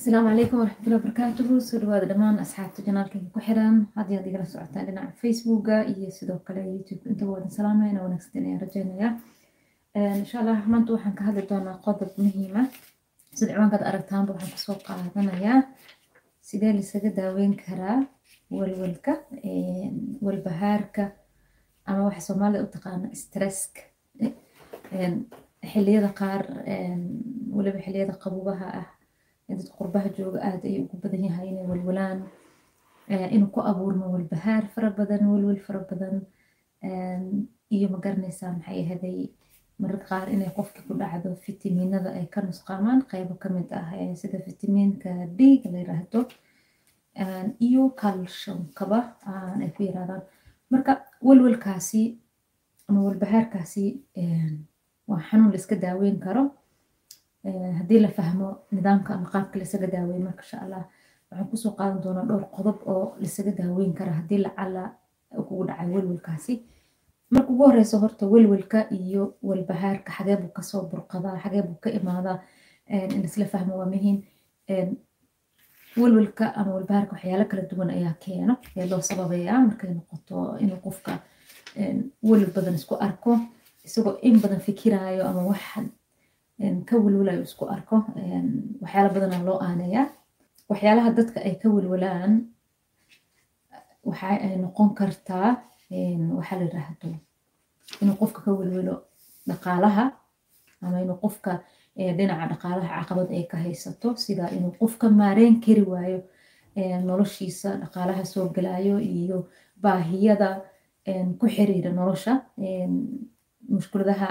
asalaamu calaykum waraxmatullahi wabarakaatuhu soo dhawaada dhammaan asxaabta janaalkayga ku xiran. Haddii aad igala socotaan dhinaca facebooka iyo sidoo kale youtube intaba wadan salaameyna wanaagsan ayaan rajeynayaa insha allah maanta waxaan ka hadli doonaa qodob muhiima sida ciwaankaad aragtaanba waxaan ka soo qaadanayaa. Sidee lisaga daaweyn karaa walwalka walbahaarka ama waxa soomaalida u taqaana stresska? Xiliyada qaar weliba xiliyada qabuubaha ah dadka qurbaha jooga aada ayay ugu badan yahay inay walwalaan inuu ku abuurmo walbahaar fara badan walwal fara badan iyo ma garanaysaa maxay ahaday? Mararka qaar inay qofkii ku dhacdo fitamiinada ay ka nusqaamaan qeybo ka mid ah sida fitamiinka d la yiraahdo iyo calciumkaba ay ku yirahdaan. Marka walwalkaasi ama walbahaarkaasi waa xanuun la iska daaweyn karo haddii la fahmo nidaamka ama qaabka laisaga daaweyn marka insha allah waxaan ku soo qaadan doonaa dhowr qodob oo laisaga daaweyn kara haddii lacala kugu dhacay walwalkaasi marka ugu horeyso horta walwalka iyo walbahaarka xagee buu ka soo burqadaa xagee buu ka imaadaa in isla fahmo waa muhiim walwalka ama walbahaarka waxyaalo kala duwan ayaa keeno ee loo sababayaa markay noqoto inuu qofka walwal badan isku arko isagoo in badan fikiraayo ama wax ka walwalayo isku arko. Waxyaala badanaa loo aaneeyaa waxyaalaha dadka ay ka walwalaan waxa ay noqon kartaa waxaa la yiraahdo inuu qofka ka walwalo dhaqaalaha ama inuu qofka dhinaca dhaqaalaha caqabad ay ka haysato sida inuu qofka maareyn kari waayo noloshiisa dhaqaalaha soo galayo iyo baahiyada ku xiriira nolosha mushkuladaha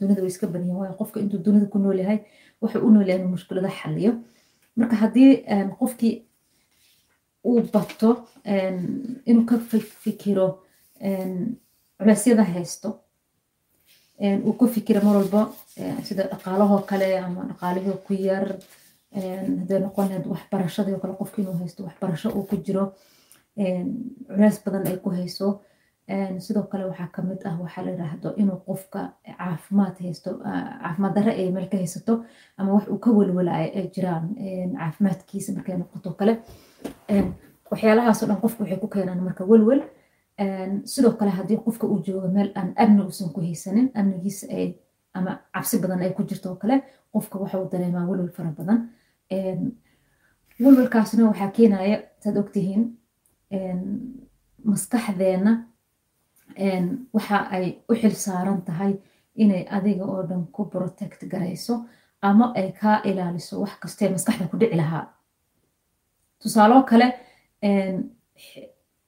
dunida way iska badan yahin waayo qofka intuu dunida ku nool yahay wuxuu u nool yahay inuu mushkulada xaliyo marka haddii qofkii uu bato inuu ka fikiro culeysyada haysto uu ku fikiro mar walba sida dhaqaalahoo kale ama dhaqaalihii ku yar hadday noqon lahayd waxbarashadii oo kale qofki inuu haysto waxbarasho uu ku jiro culeys badan ay ku hayso sidoo kale waxaa ka mid ah waxaa la yiraahdo inuu qofka caafimaad haysto caafimaad darre ay meel ka haysato ama wax uu ka walwalaayo ay jiraan caafimaadkiisa markay noqoto kale. Waxyaalahaasoo dhan qofka waxay ku keenaan marka walwal. Sidoo kale haddii qofka uu joogo meel aan amni uusan ku haysanin amnigiisa ay ama cabsi badan ay ku jirto kale qofka waxa uu dareemaa walwal fara badan. Walwalkaasna waxaa keenaya saad ogtihiin maskaxdeena waxa ay u xil saaran tahay inay adiga oo dhan ku protect garayso ama ay kaa ilaaliso wax kastee maskaxda ku dhici lahaa. Tusaaloo kale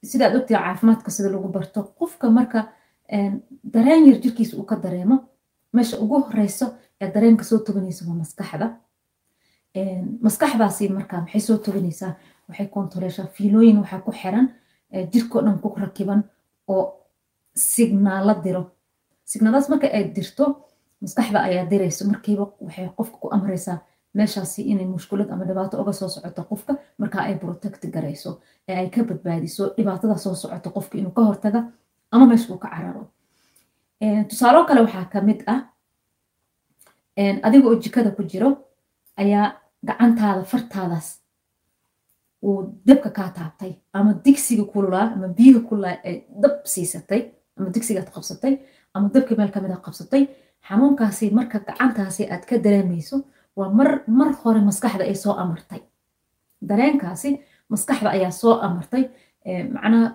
sidaad ogtihi caafimaadka sida lagu barto qofka marka dareen yar jirkiisa uu ka dareemo meesha ugu horeyso ee dareenka soo toganaysa waa maskaxda. Maskaxdaasi marka maxay soo toganaysaa waxay kontoleeshaa fiilooyin waxaa ku xiran jirkao dhan ku rakiban oo signaalo diro signaaladaas marka ay dirto maskaxda ayaa dirayso markiiba waxay qofka ku amraysaa meeshaasi inay mushkulad ama dhibaato uga soo socoto qofka marka ay protect garayso ee ay ka badbaadiso dhibaatada soo socoto qofka inuu ka hortaga ama meesha uu ka cararo. Tusaalo kale waxaa ka mid ah adiga oo jikada ku jiro ayaa gacantaada fartaadaas uu dabka kaa taabtay ama digsiga kululaa ama biyiga kululaa ay dab siisatay ama digsigaad qabsatay ama dabka meel ka mid a qabsatay xanuunkaasi marka gacantaasi aad ka dareemayso waa mar hore maskaxda ay soo amartay. Dareenkaasi maskaxda ayaa soo amartay macnaha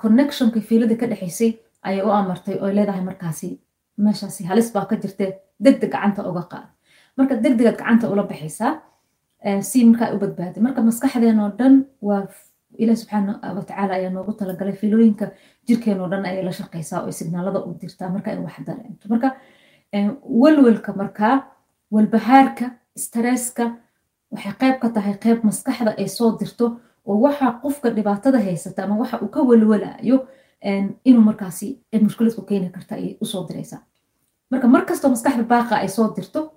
connectionka fiilada ka dhexaysay ayay u amartay oo leedahay markaasi meeshaasi halis baa ka jirtee degdeg gacanta uga qaad. Marka degdegaad gacanta ula baxaysaa si markaa u badbaaday marka maskaxdeen oo dhan waa ilaah subxaana watacaala ayaa noogu talagalay fiilooyinka jirkeen oo dhan ayay la shaqaysaa oo signaalada u dirtaa. Marka in wax dareento marka walwalka markaa walbahaarka stresska waxay qayb ka tahay qayb maskaxda ay soo dirto oo waxa qofka dhibaatada haysata ama waxa uu ka walwalayo inuu markaasi mushkilad ku keeni karta ayay u soo diraysaa. Marka markastoo maskaxda baaqa ay soo dirto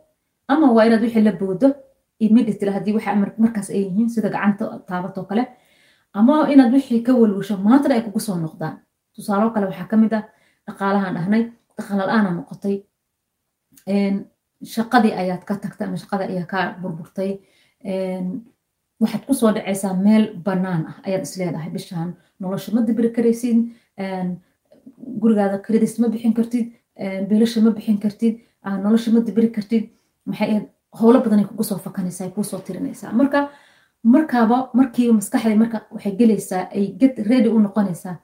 ama waa inaad wixii la boodo immediately haddii waxa markaas ay yihiin sida gacanta taabatoo kale ama inaad wixii ka walwasho maantana ay kugu soo noqdaan. Tusaalo kale waxaa ka mid ah dhaqaalahan dhahnay dhaqaala la'aana noqotay shaqadii ayaad ka tagtay ama shaqada ayaa kaa burburtay waxaad ku soo dhacaysaa meel bannaan ah ayaad isleedahay bishaan. Nolosha ma dibiri karaysid gurigaada kredis ma bixin kartid biilasha ma bixin kartid nolosha ma dibiri kartid. Maxay howlo badanay kugu fakanaysaa kuusoo tirinaysaa. Marka markaaba markiiba maskaxday marka waxay gelaysaa ay get ready u noqonaysaa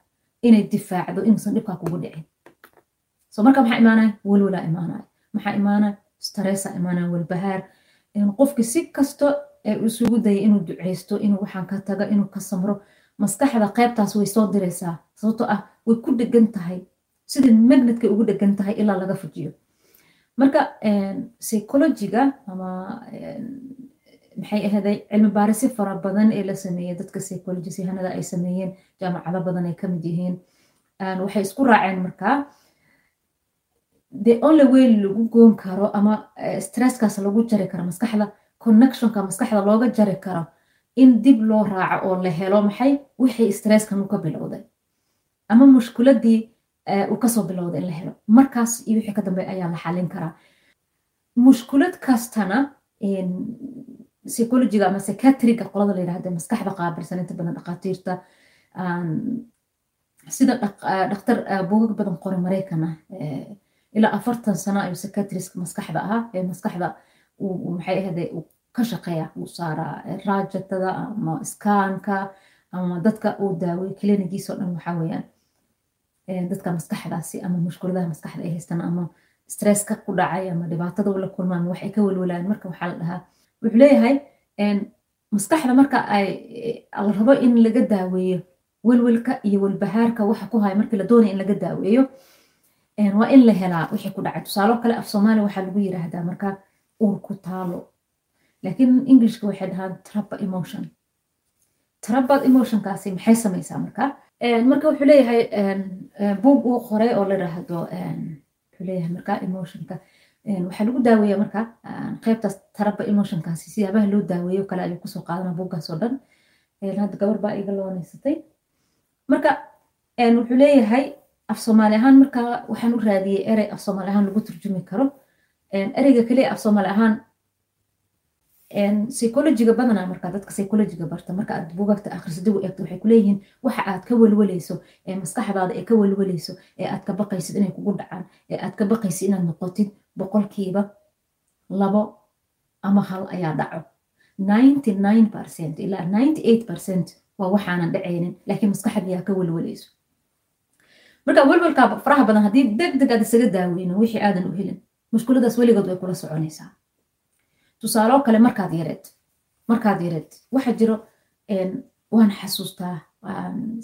inay difaacdo inuusan dhibkaa kugu dhicin. So marka maxaa imaanaya welwelaa imaanaya maxaa imaanaya stressa imaanaya walbahaar. Qofki si kasto isugu daya inuu duceysto inuu waxaan ka tago inuu ka samro maskaxda qaybtaas way soo diraysaa sababtoo ah way ku dhegan tahay. Sidii magnetkay ugu dhegan tahay ilaa laga fujiyo. Marka psychologiga ama maxay ahaday cilmi baarisyo fara badan ee la sameeyey dadka psychology sihanada ay sameeyeen jaamacado badan ay ka mid yihiin. Waxay isku raaceen markaa the only way lagu goon karo ama stresskaas lagu jari karo maskaxda connectionka maskaxda looga jari karo in dib loo raaco oo la helo maxay? Wixii stresskan uu ka bilowday. Ama mushkiladii uu ka soo bilowday in la helo. Markaas iyo wixii ka dambe ayaa la xalin karaa. Mushkulad kastana psychologiga ama psychiatriga qolada la yidhahda maskaxda qaabilsan inta badan dhakhaatiirta sida dhakhtar buugag badan qore maraykan ah ilaa afartan sano ayuu psychiatriska maskaxda ahaa ee maskaxda maxay ahade uu ka shaqeeya uu saaraa raajatada ama iskaanka ama dadka uu daawey klinigiisoo dhan waxaa weeyaan dadka maskaxdaasi ama mushkuladaha maskaxda ay haystaan ama stresska ku dhacay ama dhibaatada ula kulmaan wax ka welwalaan marka waxaa la dhahaa wuxuu leeyahay maskaxda marka ay la rabo in laga daaweeyo welwelka iyo welbahaarka waxa ku haya markii la doonaya in laga daaweeyo waa in la helaa wixii ku dhacay. Tusaalo kale af soomaaliya waxaa lagu yiraahdaa marka uur ku taalo. Laakiin englishka waxay dhahaan trapa emotion. Trapad emotionkaasi maxay samaysaa marka? Marka wuxuu leeyahay buug uu qoray oo la yiraahdo wuxuu leeyahay marka emotionka waxaa lagu daaweeya marka qaybtaas taraba emotionkaasi siyaabaha loo daaweeyo kale ayuu ku soo qaadana buuggaas oo dhan hadda gabar baa iga looneysatay marka wuxuu leeyahay af soomaali ahaan marka waxaan u raadiyey erey af soomaali ahaan lagu turjumi karo. Ereyga kaliya af soomaali ahaan psychologiga badanaa marka dadka psychologiga barta marka aad buugagta akhrisada u eegto waxay kuleeyihiin waxa aad ka welweleyso ee maskaxdaada ee ka welweleyso ee aad ka baqaysid inay kugu dhacaan ee aad ka baqaysid inaad noqotid boqolkiiba labo ama hal ayaa dhaco. ninety nine percent ilaa ninety eight percent waa waxaanan dhacaynin laakiin maskaxdiyaa ka welweleyso marka welwelkaa faraha badan haddii deg deg aad isaga daaweynin wixii aadan u helin mushkuladaas weligood way kula soconaysaa tusaaloo kale markaad yareed markaad yareed waxa jiro waan xasuustaa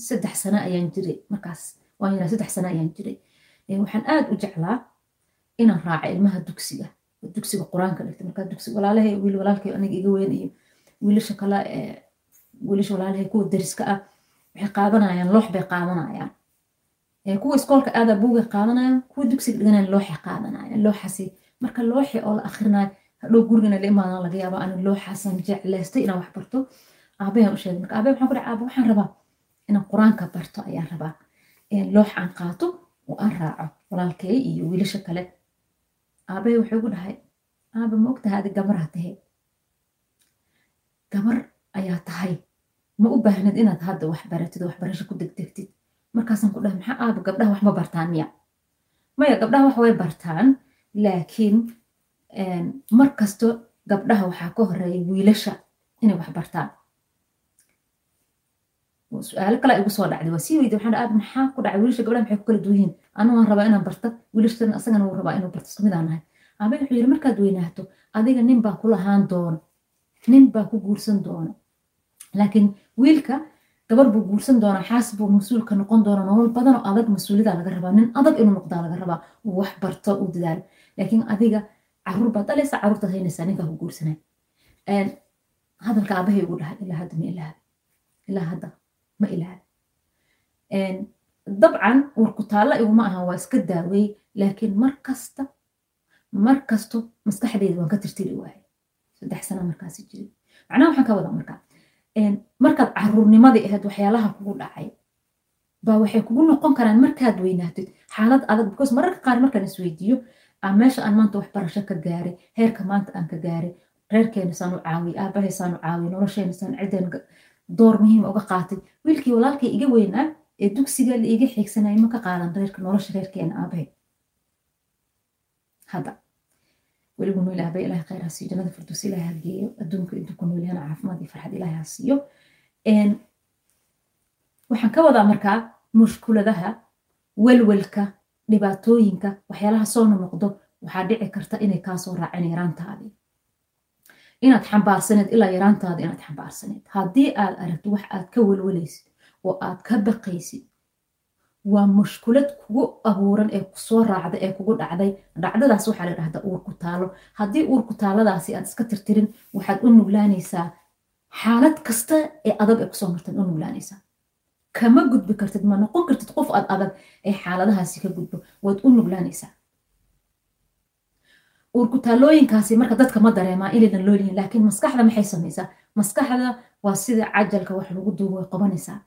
saddex sano ayaan jiray markaas waan yaraa saddex sano ayaan jiray. Waxaan aad u jeclaa inaan raaco ilmaha dugsiga dugsiga qur'aanka dhigta. Markaa dugsi walaalahay wiil walaalkay aniga iga weyn iyo wiilasha kale wiilasha walaalahay kuwa dariska ah waxay qaadanayaan loox bay qaadanayaan. Kuwa iskoolka aadaa buugay qaadanayaan kuwa dugsiga dhiganayaan looxay qaadanayaan looxaasi. Marka looxi oo la akhrinayo hadhow gurigana la imaadan laga yaaba ani looxaasan jeclaystay inaan wax barto. Aabayaan u sheegay marka aabay waxaan ku dhaca aaba waxaan rabaa inaan qur'aanka barto ayaan rabaa. Loox aan qaato oo aan raaco walaalkay iyo wiilasha kale. Aabay wuxuu gu dhahay aaba ma ogtahay adi gabaraa tahay? Gabar ayaa tahay ma u baahnid inaad hadda wax baratid waxbarasho ku degdegtid? Markaasaan ku dhahay maxaa aaba gabdhaha wax bartaan miya? Maya gabdhaha wax way bartaan laakiin mar kasto gabdhaha waxaa ka horreeya wiilasha inay wax bartaan. Su'aalo kale igu soo dhacday. Waa sii weydi waxaan aab maxaa ku dhacay? Wiilasha gabdhaha maxay ku kala duwan yihiin anu waan rabaa inaan barta wiilashtan asagana wuu rabaa inuu barto. Isku mid aan nahay aabay wuxuu yiri markaad weynaato adiga nin baa ku lahaan doona nin baa ku guursan doona laakiin wiilka gabar buu guursan doonaa xaas buu mas'uulka noqon doona nolol badan oo adag mas'uuliyada laga rabaa. Nin adag inuu noqdaa laga rabaa uu wax barto uu dadaalo. Laakiin adiga carruur baad dhalaysaa caruurtaad haynaysaa ninkaa ku guursanay hadalka aabahay ugu dhahay ilaa hadda ma ilaaha ilaa hadda ma ilaaha dabcan warku taalla iguma aha waa iska daawey laakiin mar kasta mar kasto maskaxdeyda waan ka tirtiri waaye saddex sana markaasi jiray. Macnaha waxaan ka wadaa markaa markaad caruurnimadii ahayd waxyaalaha kugu dhacay baa waxay kugu noqon karaan markaad weynaatid xaalad adag because mararka qaar markaan isweydiiyo meesha aan maanta waxbarasho ka gaaray heerka maanta aan ka gaaray reerkeena saan u caawiye aabahay saan u caawiye nolosheena saan ciddeen door muhiima uga qaatay. Wiilkii walaalkay iga weynaa ee dugsiga la iga xiigsanaya ma ka qaadan reerka nolosha reerkeena aabahay hadda weligu nool aabay ilahay khayr ha jannada firdows ilahay ha adduunka intuu ku nool yahana caafimaad iyo farxad ilahay ha waxaan ka wadaa markaa mushkuladaha welwelka dhibaatooyinka waxyaalaha soo nonoqdo waxaa dhici karta inay kaasoo raaceen yaraantaadii. Inaad xambaarsaneed ilaa yaraantaada inaad xambaarsaneed. Haddii aad aragto wax aad ka welwelaysid oo aad ka baqaysid waa mushkulad kugu abuuran ee ku soo raacda ee kugu dhacday. Dhacdadaas waxaa la dhahdaa uurku taalo haddii uurku taaladaasi aad iska tirtirin waxaad u nuglaanaysaa xaalad kasta ee adag ee ku soo martaad u nuglaanaysaa kama gudbi kartid ma noqon kartid qof aad adag ee xaaladahaasi ka gudbo. Waad u nuglaanaysaa. Uurkutaalooyinkaasi marka dadka ma dareemaa inaynan loolihin laakiin maskaxda maxay samaysaa. Maskaxda waa sida cajalka wax lagu duubo way qabanaysaa.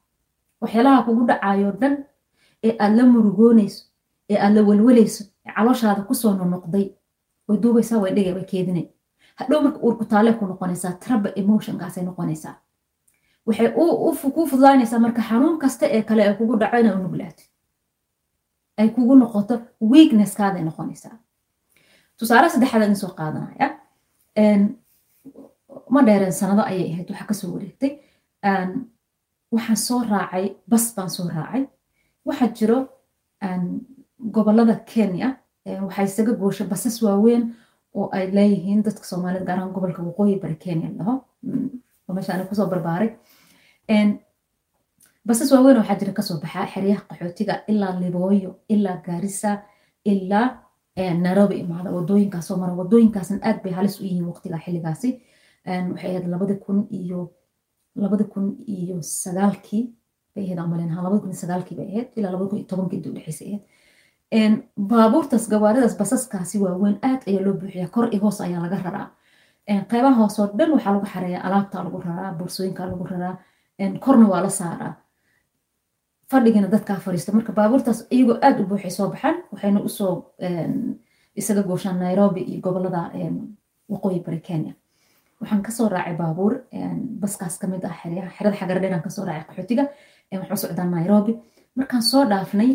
Waxyaalaha kugu dhacayo dhan ee aad la murugoonayso ee aad la welwalayso ee calooshaada ku soo nonoqday way duubaysaa way dhigay way keedinay. Hadhow marka uurkutaalee ku noqonaysaa traba emotionkaasay noqonaysaa waxay kuu fududaanaysaa marka xanuun kasta ee kale ee kugu dhaco inay u ay kugu noqoto weaknesskaaday noqonaysaa. Tusaale saddexaad idin soo qaadanaya ma dheereen sanado ayay ahayd waxa ka soo wareegtay. Waxaan soo raacay bas baan soo raacay. Waxaa jiro gobollada kenya waxaa isaga goosha basas waaweyn oo ay leeyihiin dadka soomaalida gaar ahaan gobolka waqooyi bari kenya laho. Meesha ana ku soo barbaaray basas waaweyn waxaa jira ka soo baxaa xeryaha qaxootiga ilaa libooyo ilaa gaarisa ilaa nairobi imaada wadooyinkaasoo mara wadooyinkaasna aad bay halis u yihiin waqtiga xilligaasi. Waxay ahayd labadi kun iyo labadi kun iyo sagaalkii bay ahayd amaleen labadi kun iyo sagaalkii bay ahayd ilaa labadi kun iyo tobankii inta udhexeysay ahayd. Baabuurtaas gawaaridaas basaskaasi waaweyn aad ayaa loo buuxiyaa kor iyo hoos ayaa laga raraa. Qeybaha hoosoo dhan waxaa lagu xareeyaa alaabta lagu raraa boorsooyinka lagu raraa korna waa la saaraa. Fadhigana dadkaa fariista marka baabuurtaas iyagoo aad u buuxay soo baxaan waxayna u soo isaga gooshaan nairobi iyo gobollada waqooyi bari kenya. Waxaan ka soo raacay baabuur baskaas ka mid ah xerada xagardheeraan ka soo raacay qaxootiga waxaan socdaa nairobi. Markaan soo dhaafnay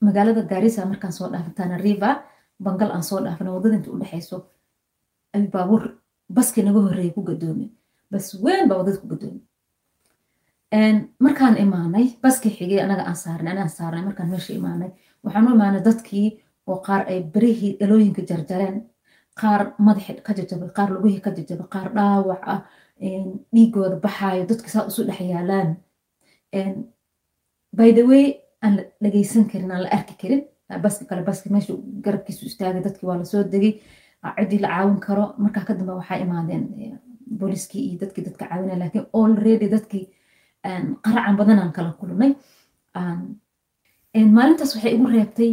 magaalada gaarisa markaan soo dhaafnay tana river bangal aan soo dhaafnay waddada inta u dhexeyso ay baabuur baskii naga horreeyay ku gadoomay bas weyn baa waddada ku gadoomay markaan imaanay baskii xigay anaga aan saarnay anaan saarnay markaan meesha imaanay waxaan imaanay dadkii oo qaar ay berihii dhalooyinka jarjareen. Qaar madaxi ka jajabay qaar lugihii ka jajabay qaar dhaawac ah dhiigooda baxaayo dadka saa usu dhex yaalaan. By the way aan la dhageysan karin aan la arki karin. Baski kale baski meesha garabkiisu istaagay dadkii waa la soo degay ciddii la caawin karo. Markaa ka dambe waxaa imaadeen booliskii iyo dadkii dadka caawinaya laakiin already dadkii qaracan badanaan kala kulnay maalintaas waxay igu reebtay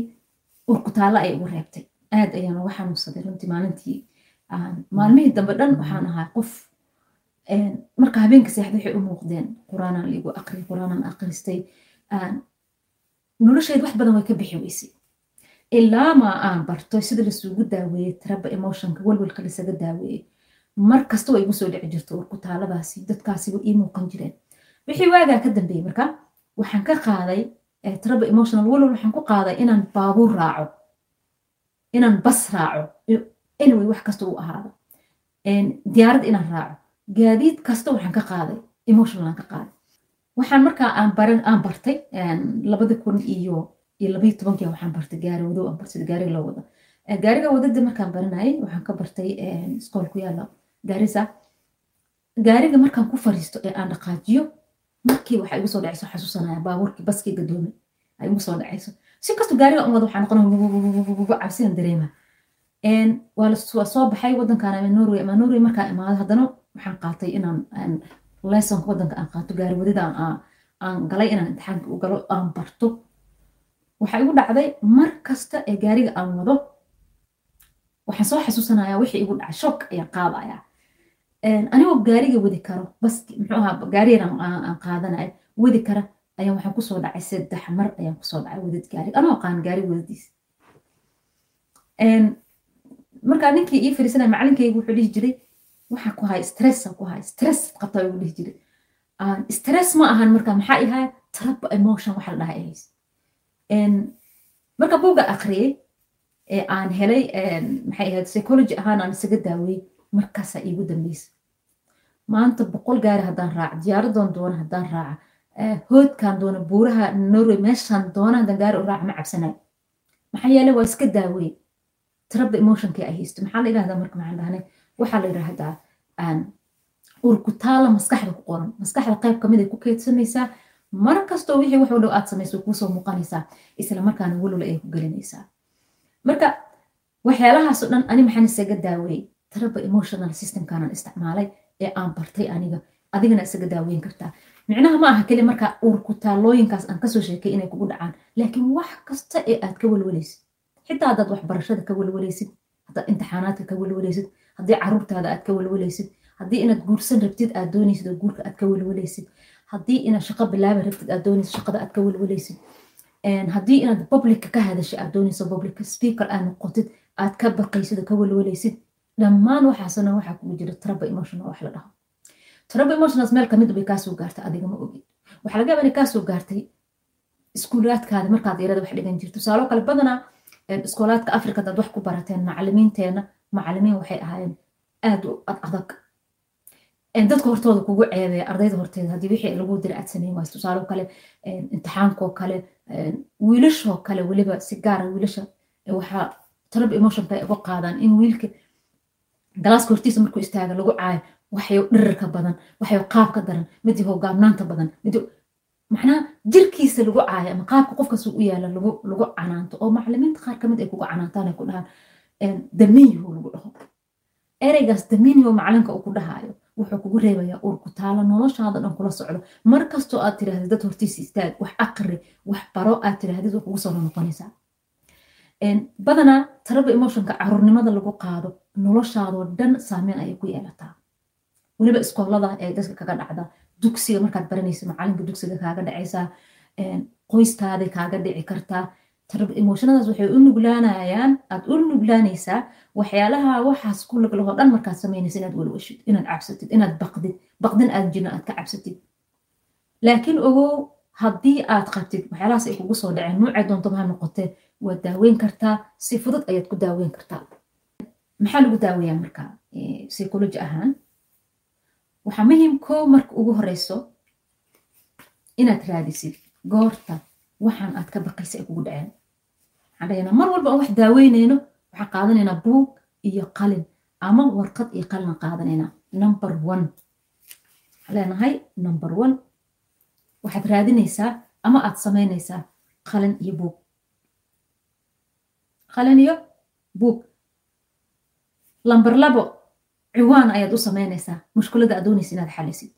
urkutaalla ay igu reebtay. Aad ayaan uga xanuunsaday runtii maalintii. Maalmihii dambe dhan waxaan ahaa qof marka habeenka seexda waxay u muuqdeen quraanaan liigu aqri quraanaan aqristay. Nolosheed wax badan way ka bixi weysay. Ilaa ma aan barto sida lasugu daaweeyey traba emotionka welwelka lasaga daaweeyey mar kasta way igu soo dhici jirto urkutaaladaasi dadkaasi way ii muuqan jireen. Wixii waagaa ka dambeeyey marka waxaan ka qaaday traba emotional welwel waxaan ku qaaday inaan baabuur raaco inaan bas raaco anyway wax kasta uu ahaado diyaarad inaan raaco. Gaadiid kasta waxaan ka qaaday emotional aan ka qaaday. Waxaan markaa aan bartay labadi kun iyo iyo labayo tobankii waxaan bartay gaari wadow aan bartay gaariga loo wada gaariga waddada markaan baranayay waxaan ka bartay iskool ku gaarisa gaariga markaan ku fariisto ee aan dhaqaajiyo markii waxaa igu soo dhacayso xasuusanaya baabuurkii baskii gadoomay. Ay igu soo dhacayso. Si kasto gaariga un wada waxaa noqonaya cabsidan dareema. Waa baxay wadankan ama norway ama norway markaan imaado haddana waxaan qaatay inaan lessonka wadanka aan qaato gaari wadida aan galay inaan imtixaanka u galo aan barto. Waxaa igu dhacday mar kasta ee gaariga aan wado waxaan soo xasuusanaya wixii igu dhacay. Shock ayaan qaadaya anigoo gaariga wadi karo bas muxuu ahaa gaarigan aan qaadanayo wadi kara ayaan waxaan ku soo dhacay saddex mar ayaan ku soo dhacay wadad gaari. Anoo qaan gaari wadadiis markaa ninkii ii fariisanaya macalinkaygu wuxuu dhihi jiray waxaa ku haya stressa ku haya stress qabtaa ugu dhihi jiray. Stress ma ahan marka maxaa ihaya traba emotion waxa la dhaha ahays marka buugga akhriyey ee aan helay maxay ahayd psychology ahaan aan isaga daaweyey markaasaa iigu dambeysa maanta boqol gaari haddaan raaca diyaaradoon doona haddaan raaca hoodkaan doona buuraha norway meeshaan doona haddaan gaari u raaca ma cabsanayo maxaa yeele waa iska daaweye traba emotionkii ay haysto. Maxaa la yidhahdaa marka maxaan dhahnay waxaa la yidhaahdaa urkutaala maskaxda ku qoran. Maskaxda qayb ka mid ay ku keedsanaysaa mar kastoo wixii wax dhow aad samayso kuusoo muuqanaysaa isla markaana walwala ay ku gelinaysaa. Marka waxyaalahaasoo dhan ani maxaan isaga daaweyey traba emotional systemkaanan isticmaalay ee aan bartay aniga. Adigana isaga daaweyn kartaa. Micnaha ma aha keli marka urkutaalooyinkaas aan ka soo sheekay inay kugu dhacaan. Laakiin wax kasta ee aad ka walwalaysid xitaa haddaad waxbarashada ka walwalaysid haddaad imtixaanaadka ka walwalaysid haddii caruurtaada aad ka walwalaysid haddii inaad guursan rabtid aad doonaysid oo guurka aad ka walwalaysid haddii inaad shaqo bilaabi rabtid aad doonaysid shaqada aad ka walwalaysid haddii inaad publica ka hadasho aad doonayso public speaker aad noqotid aad ka baqaysid oo ka walwalaysid dhammaan waxaasna waxaa kugu jira traba emotional wax la dhaho. Traba emotionals meel ka mid bay kaasoo gaartay adiga ma ogid waxaa laga yaaba inay kaasoo gaartay iskuulaadkaada markaad yarada wax dhigan jirto. Tusaalo kale badanaa iskoolaadka africa dad wax ku barateen macalimiinteena macalimiin waxay ahaayeen aad u ad dadka hortooda kugu ceebeya ardayda horteeda haddii wixii lagu dira aad sameyn wayso tusaalo kale imtixaankoo kale wiilashoo kale weliba si gaara wiilasha waxaa trab emotionka ay uga qaadaan in wiilka galaaska hortiisa markuu istaaga lagu caayo waxyo dhirirka badan waxyo qaabka daran mid hogaamnaanta badan mid macnaha jirkiisa lagu caayo ama qaabka qofkaas u yaalla lagu canaanto oo macalimiinta qaar ka mid ay kuga canaantaan ay ku dhahaan damiinyahu lagu dhaho. Ereygaas damiinyahu macalinka uu ku dhahaayo wuxuu kugu reebayaa uur ku taalo noloshaada dhan kula socdo. Mar kastoo aad tirahdid dad hortiisa istaag wax aqri wax baro aad tirahdid way kugu soo noqonaysaa badanaa taraba emotionka caruurnimada lagu qaado noloshaadoo dhan saameyn ayay ku yeelataa. Weliba iskoolada ee dadka kaga dhacda dugsiga markaad baranaysa macalinka dugsiga kaaga dhacaysaa qoyskaaday kaaga dhici kartaa emotionadaas waxay u nuglaanayaan aad u nuglaanaysaa waxyaalaha waxaas ku laglahoo dhan markaad samaynaysa inaad walwashid inaad cabsatid inaad baqdid baqdin aad jirno aad ka cabsatid. Laakiin ogow haddii aad qabtid waxyaalahaas ay kugu soo dhaceen nuucay doontaba ha noqotee waad daaweyn kartaa si fudud ayaad ku daaweyn kartaa maxaa lagu daaweeyaa marka psychology ahaan waxaa muhiim koo marka ugu horeyso inaad raadisid goorta waxaan aad ka baqaysa ay kugu dhaceen waxaan dhahaynaa mar walba aan wax daaweynayno waxaan qaadanaynaa buug iyo qalin ama warqad iyo qalin qaadanaynaa number one waxaan leenahay number one waxaad raadinaysaa ama aad samaynaysaa qalin iyo buug qalin iyo buug lamber labo ciwaan ayaad u samaynaysaa mushkulada aad doonaysa inaad xalisid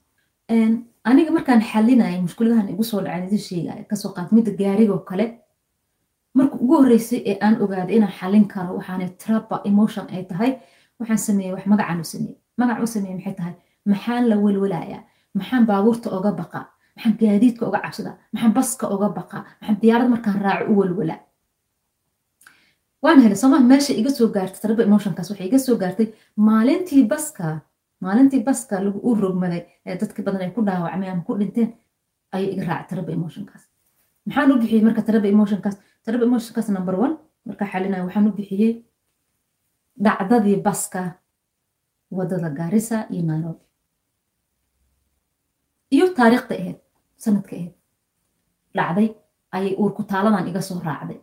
aniga markaan xalinaya mushkuladahan igu soo dhaceen idin sheegaya ka soo qaad midda gaarigoo kale. Marka ugu horreysay ee aan ogaaday inaan xalin karo waxaana traba emotion ay tahay. Waxaan sameeyey wax magacaan u sameeyey magacan u sameeyey maxay tahay? Maxaan la welwelayaa. Maxaan baabuurta oga baqaa maxaan gaadiidka oga cabsadaa maxaan baska oga baqaa maxaan diyaarad markaan raaco u welwelaa waan helay sooma meesha iga soo gaartay traba emotionkaas waxay iga soo gaartay maalintii baska maalintii baska lagu u rogmaday ee dadka badan ay ku dhaawacmay ama ku dhinteen ayay iga raacay traba emotionkaas maxaan u bixiyey marka traba emotionkaas traba emotionkaas number one markaa xalinaya waxaan u bixiyey dhacdadii baska waddada gaarisa iyo nairobi. Iyo taariikhda ahayd sanadka ahayd dhacday ayay uurku taaladan iga soo raacday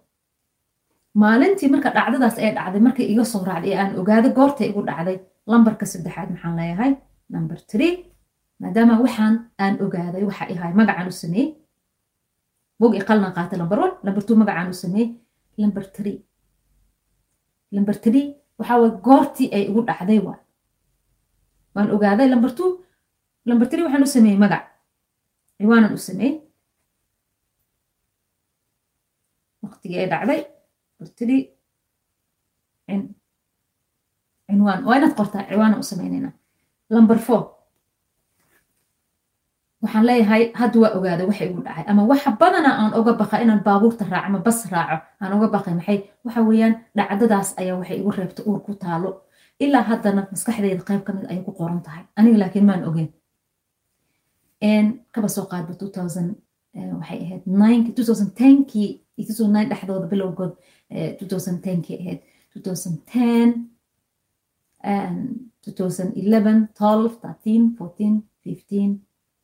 maalintii marka dhacdadaas ee dhacday markay iga soo raacday ee aan ogaado goorta igu dhacday lambarka saddexaad maxaan leeyahay number three. Maadaama waxaan aan ogaaday waxa ahay magacaan u sameeyey. Bog i qalna qaatay number one. Number two magacaan u sameeyey. Number three. Number three waxaa goortii ay igu dhacday waa. Waan ogaaday number two. Number three waxaan u sameeyey magac. Ciwaanan u sameeyey. Waqtigii ay dhacday tiri cinwaan waa inaad qortaa ciwaanan u sameynayna four. waxaan leeyahay hadda waa ogaaday waxa igu dhacay ama waxa badana aan oga baqa inaan baabuurta raaco ama bas raaco aan oga baqay maxay waxa weeyaan dhacdadaas ayaa waxay igu reebtay uur ku taalo ilaa haddana maskaxdeyda qayb ka mid ayay ku qoran tahay aniga laakiin maan ogeyn kaba soo qaadba waxay ahayd kii dhexdooda bilowgood kii ahayd 2010 2011 12 13 14 15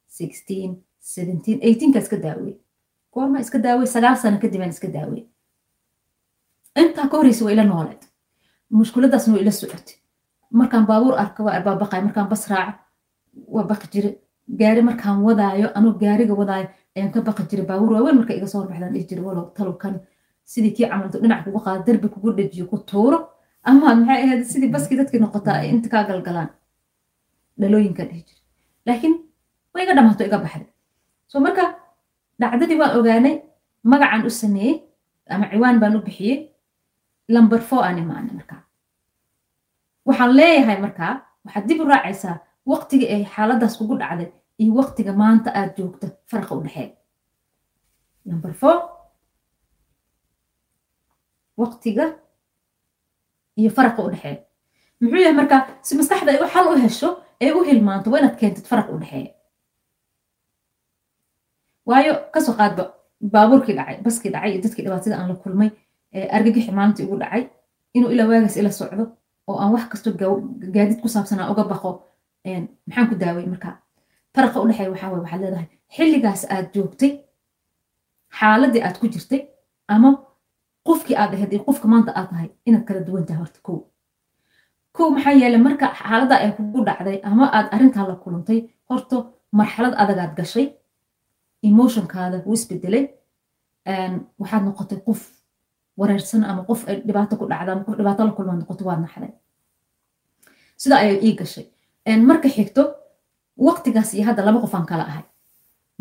16 17 18 ka daawey goorma iska daawey sagaal sano kadib aan iska daawey intaa ka horeysa waa ila nooleed mushkuladaasna waa ila socotay markaan baabuur arka waa baabaqay markaan bas raaco waa baqi jire. Gaari markaan wadaayo anuu gaariga wadaayo ayaan ka baqi jiray baabuur waaweyn marka iga soo horbaxdaan dhihi jiray walow talowkan sidii kii camalto dhinac kugu qaado derbi kugu dhejiyo ku tuuro. Ama maxay ahayd sidii baskii dadkii noqotaa ay inta kaa galgalaan? Dhalooyinkan dhihi jiray. Laakiin way iga dhamaato iga baxday. So marka dhacdadii waan ogaanay magacaan u sameeyey ama ciwaan baan u bixiyey lamber four aan imaanay markaa. Waxaan leeyahay markaa waxaad dib u raacaysaa waqtiga ay xaaladaas kugu dhacday iyo waqtiga maanta aad joogta faraqa u dhexeeya waqtiga iyo faraqa u dhexeeya. Muxuu yahay marka si maskaxda ay xal u hesho ee u hilmaanto waa inaad keentid faraq u dhexeeya. Waayo ka soo qaadba baabuurkii dhacay baskii dhacay iyo dadkii dhibaatada aan la kulmay argagixi maalintii ugu dhacay inuu ilaa waagaas ila socdo oo aan wax kasto gaadiid ku saabsanaa uga baqo maxaan ku daaway marka? Faraqa u dhexeeya waxaa waye waxaad leedahay xilligaas aad joogtay xaaladii aad ku jirtay ama qofkii aad ahayd iyo qofka maanta aad tahay inaad kala duwan tahay horta kow. Kow maxaa yeelay marka xaaladda ay kugu dhacday ama aad arrintaa la kulantay horta marxalad adagaad gashay emotionkaada wuu isbedelay waxaad noqotay qof wareersan ama qof ay dhibaato ku dhacda ama qof dhibaato la kulmaa noqoto waad naxday. Sida ayay ii gashay. Marka xigto waqtigaas iyo hadda laba qof aan kala ahay.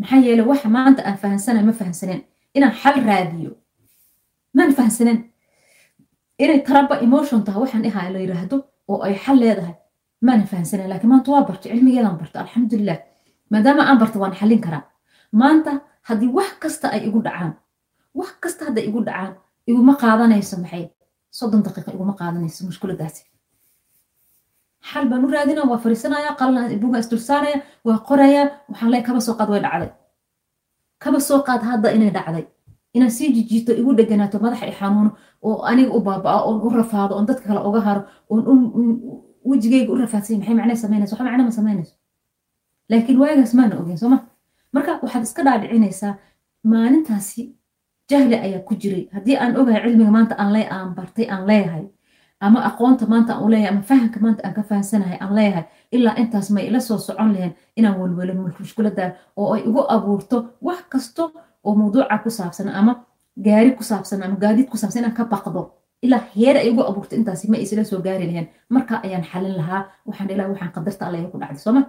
Maxaa yeelay waxa maanta aan fahansanay ma fahansaneen inaan xal raadiyo maan fahansaneen inay taraba emotion tahay waxaan ihaa la yiraahdo oo ay xal leedahay. Maana fahansaneen laakiin maanta waa bartay cilmigeedaan bartay alxamdulilah maadaama aan barta waan xallin karaa. Maanta haddii wax kasta ay igu dhacaan wax kasta hadday igu dhacaan iguma qaadanayso maxay? Soddon daqiiqa iguma qaadanayso mushkuladaasi. Xal baan u raadina waa fariisanaya qalan buga isdul saaraya waa qoraya waxaan leeyahay kaba soo qaad way dhacday. Kaba soo qaad hadda inay dhacday inaan sii jijiito igu dheganaato madaxa i xanuuno oo aniga u baaba'o oon u rafaado oon dadka kale uga haro oon wejigayga u rafaadsay maxay macnay samaynayso? Waxa macna ma samaynayso? Laakiin waagaas maana ogeyn sooma marka waxaad iska dhaadhicinaysaa maalintaasi jahli ayaa ku jiray. Haddii aan ogahay cilmiga maanta aan le aan bartay aan leeyahay ama aqoonta maanta aan u ama fahamka maanta aan ka fahamsanahay aan leeyahay ilaa intaas may ila soo socon lahayn inaan welwelo mushkuladan oo ay igu abuurto wax kasto oo mawduuca ku saabsan ama gaari ku saabsan ama gaadiid ku saabsan inaan ka baqdo. Ilaa heer ay igu abuurto intaasi ma isla soo gaari lahayn. Marka ayaan xalin lahaa waxaan ilaa waxaan qadarta alla ku dhacday sooma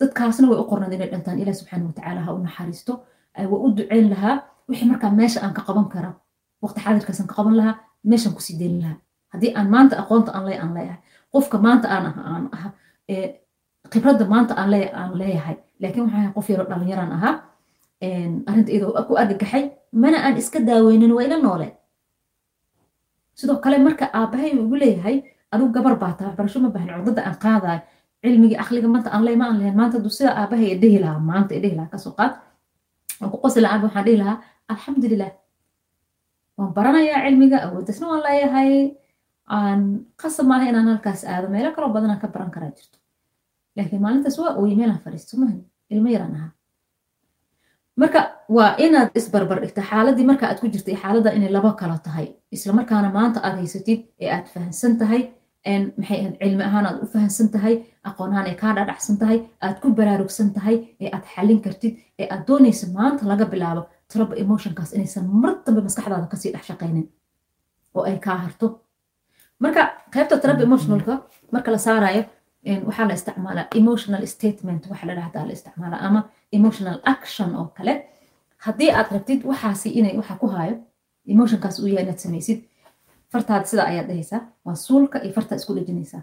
dadkaasna way u qornayd inay dhantaan ilaah subxaana watacaala ha u naxariisto. Waa u duceyn lahaa. Wixii markaa meesha aan ka qaban kara waqti xaadirkaas aan ka qaban lahaa meeshaan ku sii deyn lahaa. Haddii aan maanta aqoonta aan leeyahay aan leeyahay. Qofka maanta aan aan aha khibradda maanta aan leeyahay. Laakiin waxaan qof yaroo dhallinyaraan ahaa arrinta iyadoo ku argagaxay mana aan iska daaweynin waa ila noole. Sidoo kale marka aabbahay ugu leeyahay adigu gabar baa tahay waxbarasho ma baahan cudada aan qaadayo cilmigii akliga maanta aan leeyahay ma aan lehayn maanta du sida aabbahay ee lahaa maanta ee lahaa ka soo qaad. Aan ku qosi lahaa waxaan dhihi lahaa alxamdulilah waan baranayaa cilmiga awoodasna waan leeyahay aan qasab maaha inaan halkaas aado meelo kaloo badan aan ka baran karaa jirto. Laakiin maalintaas waa ooye meelaan fadhiisto mahan ilmo yaraan ahaa marka waa inaad isbarbar dhigta xaaladii marka aad ku jirtay xaaladda inay laba kala tahay. Isla markaana maanta aad haysatid ee aad fahansan tahay cilmi ahaan aad u fahansan tahay aqoon ahaan ay kaa dhadhacsan tahay aad ku baraarugsan tahay ee aad xallin kartid ee aad doonaysa maanta laga bilaabo traba emotionkaas inaysan mar dambe maskaxdaada ka sii dhex shaqaynin oo ay kaa harto. Marka qaybta traba emotionalka marka la saarayo waxaa la isticmaalaa emotional statement waxa la dhahdaa la isticmaalaa ama emotional action oo kale. Haddii aad rabtid waxaasi inay waxa ku haayo emotionkaas uu yahay inaad samaysid fartaada sida ayaad dhahaysaa. Waa suulka iyo fartaa isku dhejinaysaa.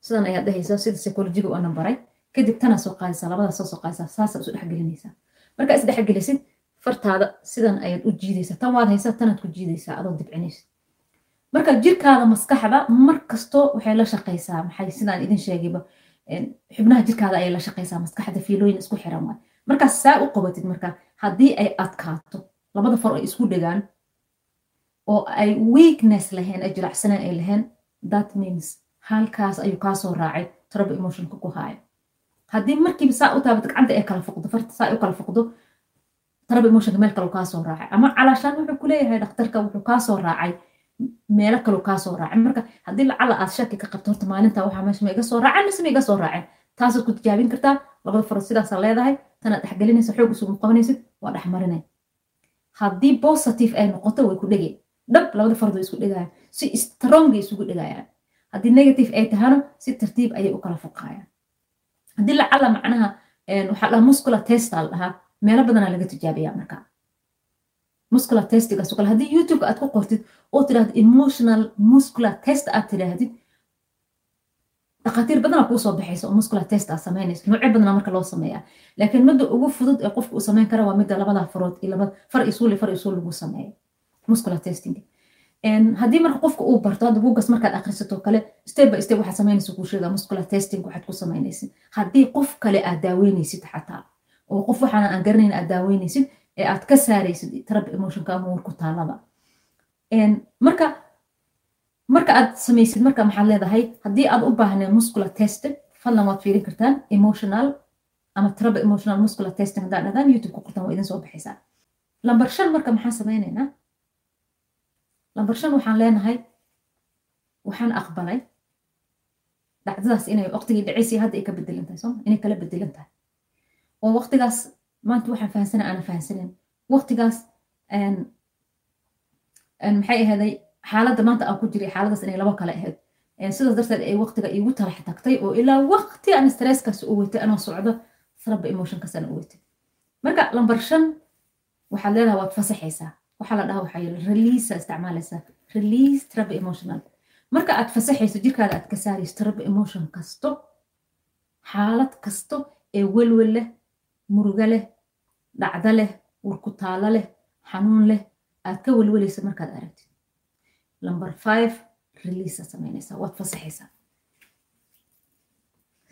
Sidan ayaad dhahaysaa sida psychologiga ana baray. Kadib tanaa soo qaadaysaa labadaas soo soo qaadaysaa saasaa isu dhexgelinaysaa markaa is dhexgelisid fartaada sidan ayaad u jiidaysaa tan waad haysaa tanaad ku jiidaysaa adoo dibcinaysid marka jirkaada maskaxda mar kasto waxay la shaqaysaa maxay sidaan idin sheegayba xubnaha jirkaada ayay la shaqaysaa maskaxda fiilooyin isku xiran waay. Markaas saa u qabatid marka haddii ay adkaato labada far ay isku dhegaan oo ay weakness lahayn ay jiracsanaan ay lahayn that means halkaas ayuu kaa soo raacay trouble emotionka ku haaya haddii markiiba saa u taabato gacanta ay kala foqdo farta saa u kala foqdo trouble emotionka meel kale kaa soo raacay. Ama calaashaan wuxuu ku leeyahay wuxuu kaa soo raacay meelo kaleu kaa soo raacay marka haddii lacala aad shaki ka qabto horta maalinta waxaa meesha ma soo raaceen mise ma soo raaceen. Taasaad ku tijaabin kartaa labada farood sidaasaa leedahay tanaad dhexgelinaysa xoog isugu qabanaysid waa dhexmarinay haddii positive ay noqoto way ku dhegeen. Dhab labada farood isku dhegayaan. Si strongay isugu dhegayaan. Haddii negative ay tahana si tartiib ayay u kala foqayaan haddii lacala macnaha waxaa dhaha muscular testa dhahaa meelo badanaa laga tijaabiyaa markaa muscular testigaas kale haddii youtube aad ku qortid oo tidhahdo emotional muscular test aad tidhaahdid dhakhaatiir badanaa kuu soo baxaysa oo muscular test aad samaynaysa noocyo badanaa marka loo sameeyaa. Laakiin midda ugu fudud ee qofka uu samayn kara waa midda labada farood iyo laba far isuuli far isuul lagu sameeyo. Muscular testing. Haddii marka qofka uu barto hadda buugas markaad akhrisato kale step by step waxaad samaynaysa kuu sheegaa muscular testing waxaad ku samaynaysid. Haddii qof kale aad daaweynaysid xataa oo qof waxaana aan garanayn aad daaweynaysid ee aad ka saaraysid trab emotionka ama warku taalada marka marka aad samaysid marka maxaad leedahay haddii aad u baahneen muscular testing fadlan waad fiirin kartaan emotional ama trab emotional muscular testing haddaad dhahdaan youtube ku qortaan waa idin soo baxaysaa. Lambar shan marka maxaan samaynaynaa lambar shan waxaan leenahay waxaan aqbalay dhacdadaas inay waqtigii dhacaysay hadda ay ka bedelan tahay sooma inay kala bedelan tahay oo waqtigaas maanta waxaan fahansana aanan fahansanin waqtigaas maxay ahaday xaaladda maanta aan ku jiray xaaladaas inay laba kale ahayd. Sidaas darteed ay waqtiga iigu talax tagtay oo ilaa waqti aan stresskaas u weytay anoo socdo saraba emotionkaas aan u weytay. Marka lambar shan waxaad leedahay waad fasaxaysaa. Waxaa la dhaha waxaa yiri release isticmaalaysaa. Release traba emotional. Marka aad fasaxayso jirkaada aad ka saarayso traba emotion kasto xaalad kasto ee welwel leh murugo leh dhacdo leh warkutaalo leh xanuun leh aad ka welwelaysa markaad aragtid. Number five release aad samaynaysaa waad fasaxaysaa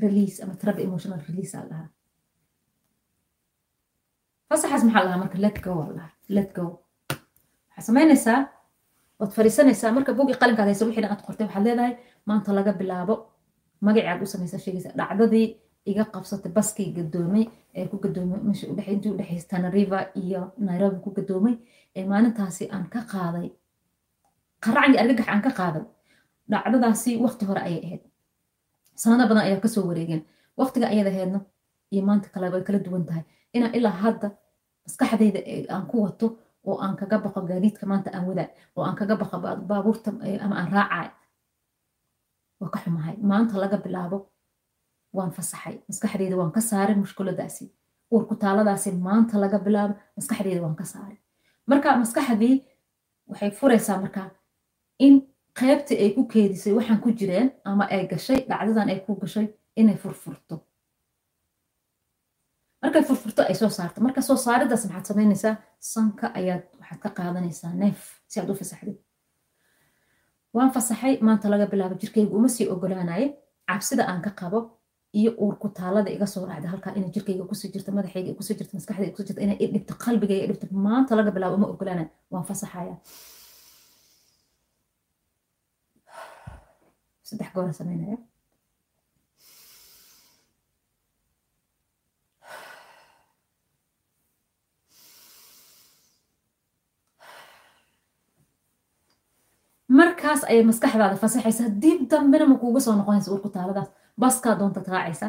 release ama traba emotional release aa dhahaa fasaxaas maxaa lahaa marka let go aa lahaa. Let go. Waxaad samaynaysaa waad fariisanaysaa marka bugi qalinkaad haysa wixii aad qortay waxaad leedahay maanta laga bilaabo. Magacii u samaysaa sheegaysa dhacdadii iga qabsatay baskii gadoomay ee ku gadoomay intii udhexaysa tanariva iyo nairobi ku gadoomay maalintaasi aan ka qaaday qaracii argagax aan ka qaaday dhacdadaasi waqti hore ayay ahayd. Sanado badan ayaa ka soo wareegeen. Waqtiga ayada ahaydna iyo maanta kale way kala duwan tahay. Inaan ilaa hadda maskaxdayda aan ku wato oo aan kaga baqo gaadiidka maanta aan wadaa oo aan kaga baqo baabuurta ama aan raacay waa ka xumahay. Maanta laga bilaabo waan fasaxay maskaxdeyda waan ka saaray mushkuladaasi. Uurkutaaladaasi maanta laga bilaabo maskaxdeyda waan ka saaray. Marka maskaxdii waxay furaysaa marka in qaybtii ay ku keedisay waxaan ku jireen ama ay gashay dhacdadan ay ku gashay inay furfurto. Markay furfurto ay soo saarto. Marka soo saaridaas maxaad samaynaysaa sanka ayaad waxaad ka qaadanaysaa neef si aad u fasaxdid waan fasaxay maanta laga bilaabo jirkaygu uma sii ogolaanaye. Cabsida aan ka qabo iyo uurku taalada iga soo raacda halkaa inay jirkayga ku sii jirto madaxayga ku sii jirto maskaxdayga ku sii jirto inay i dhibto qalbigayga i dhibto maanta laga bilaabo uma ogolaanayo waan fasaxaya saddex goora samaynaya markaas ayay maskaxdaada fasaxaysaa. Dib dambena ma kuuga soo noqonaysa urku taaladaas baskaa doontaad raacaysa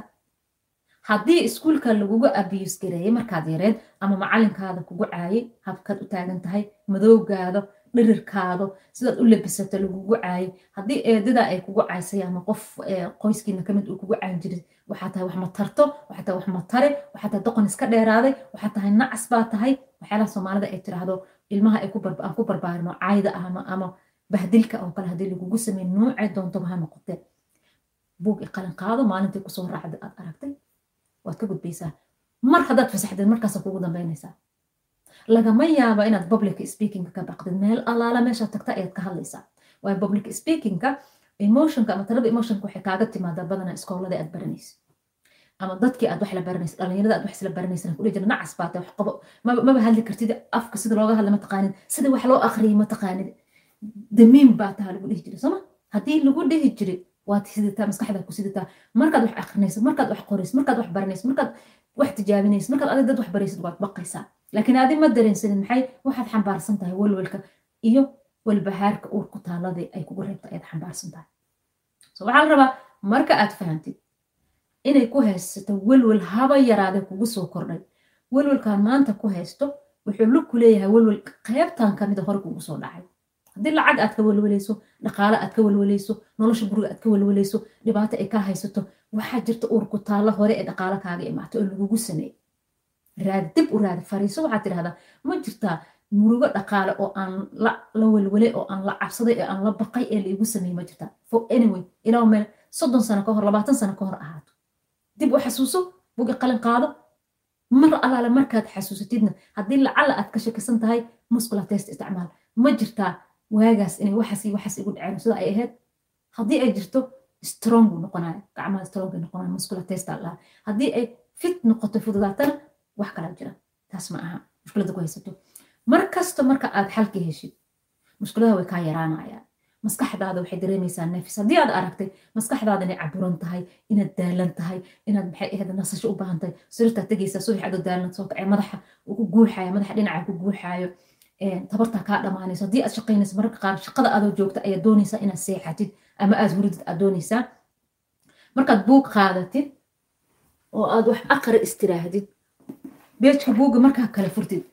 haddii iskuulka laguga abiyus gareeyay markaad yareed ama macalinkaada kugu caayay habkaad u taagan tahay madowgaado dhirirkaado sidaad u labisato lagugu caayay haddii eedada ay kugu caysay ama qof qoyskiina ka mid uu kugu caayin jiray waxaa tahay wax ma tarto waxaa tahay wax ma tare waxaa tahay doqon iska dheeraaday waxaa tahay nacas baa tahay waxyaalaha soomaalida ay tiraahdo ilmaha aan ku barbaarino caayda ama bahdilka oo kale haddii lagugu sameyn noocay doontoba ha noqotee buug i qalin qaado maalintii ku soo raacda aad aragtay waad ka gudbaysaa. Mar haddaad fasaxdeen markaasa kugu dambaynaysaa. Lagama yaaba inaad public speakingka ka baqdid. Meel allaala meeshaad tagta ayaad ka hadlaysaa. Waayo public speakingka emotionka ama talada emotionka waxay kaaga timaadaa badanaa iskoolada aad baranaysa. Ama dadkii aad wax la baranaysa dhalinyarada aad wax isla baranaysa kudhihi jira nacas baate wax qabo. Maba hadli kartid afka sida looga hadla ma taqaanid. Sida wax loo akhriyay ma taqaanid. Damiin baa taha lagu dhihi jiray sooma haddii lagu dhihi jiray waad sidataa maskaxdaad ku sidataa markaad wax akrinaysid markaad wax qoraysid markaad wax baranaysid markaad wax tijaabinaysid markaad adig dad wax baraysid waad baqaysaa. Laakiin adi ma dareensanin maxay? Waxaad xambaarsan tahay walwalka iyo walbahaarka uurku taaladii ay kugu reebta ayaad xambaarsan tahay. So waxaa la rabaa marka aad fahantid inay ku haysato welwel haba yaraadee kugu soo kordhay. Welwelkaan maanta ku haysto wuxuu lug ku leeyahay welwel qaybtan kamida hore kugu soo dhacay haddii lacag aad ka welwelayso dhaqaale aad ka welwelayso nolosha guriga aad ka welwelayso dhibaato ay ka haysato waxaa jirta uurku taallo hore ee dhaqaale kaaga imaatay oo lagugu sameeyey raadi dib u raadi fariiso waxaad tidhahdaa ma jirtaa murugo dhaqaale oo aan la welwelay oo aan la cabsaday ee aan la baqay ee laigu sameeyey ma jirtaa for anyway ilaa meel soddon sano ka hor labaatan sano ka hor ahaato. Dib u xasuuso bugi qalin qaado mar allaale markaad xasuusatidna haddii lacala aad ka shakisan tahay muscula test isticmaal. Ma jirtaa waagaas inay waxaas waxaas igu dhaceen sida ay ahayd haddii ay jirto strong buu noqonaya gacmaha strong ay noqonaya muscula test haddii ay fit noqoto fududaatana wax kalaa jira. Taas ma aha. Mushkilada ku haysato. Mar kasta marka aad xalka heshid mushkilada way kaa yaraanayaan maskaxdaada waxay dareemaysaa nafis haddii aad aragtay maskaxdaada inay caburan tahay inaad daalan tahay inaad maxay ahayd nasasho u baahan tahay sirtaa tegaysaa subax adoo daalan soo kacay madaxa ku guuxayo madaxa dhinaca ku guuxaayo tabartaa kaa dhamaanayso. Haddii aad shaqaynayso mararka qaar shaqada adoo joogta ayaad doonaysaa inaad seexatid ama aad huridid aad doonaysaa. Markaad buug qaadatid oo aad wax aqri istiraahdid beejka buugga markaa kale furtid.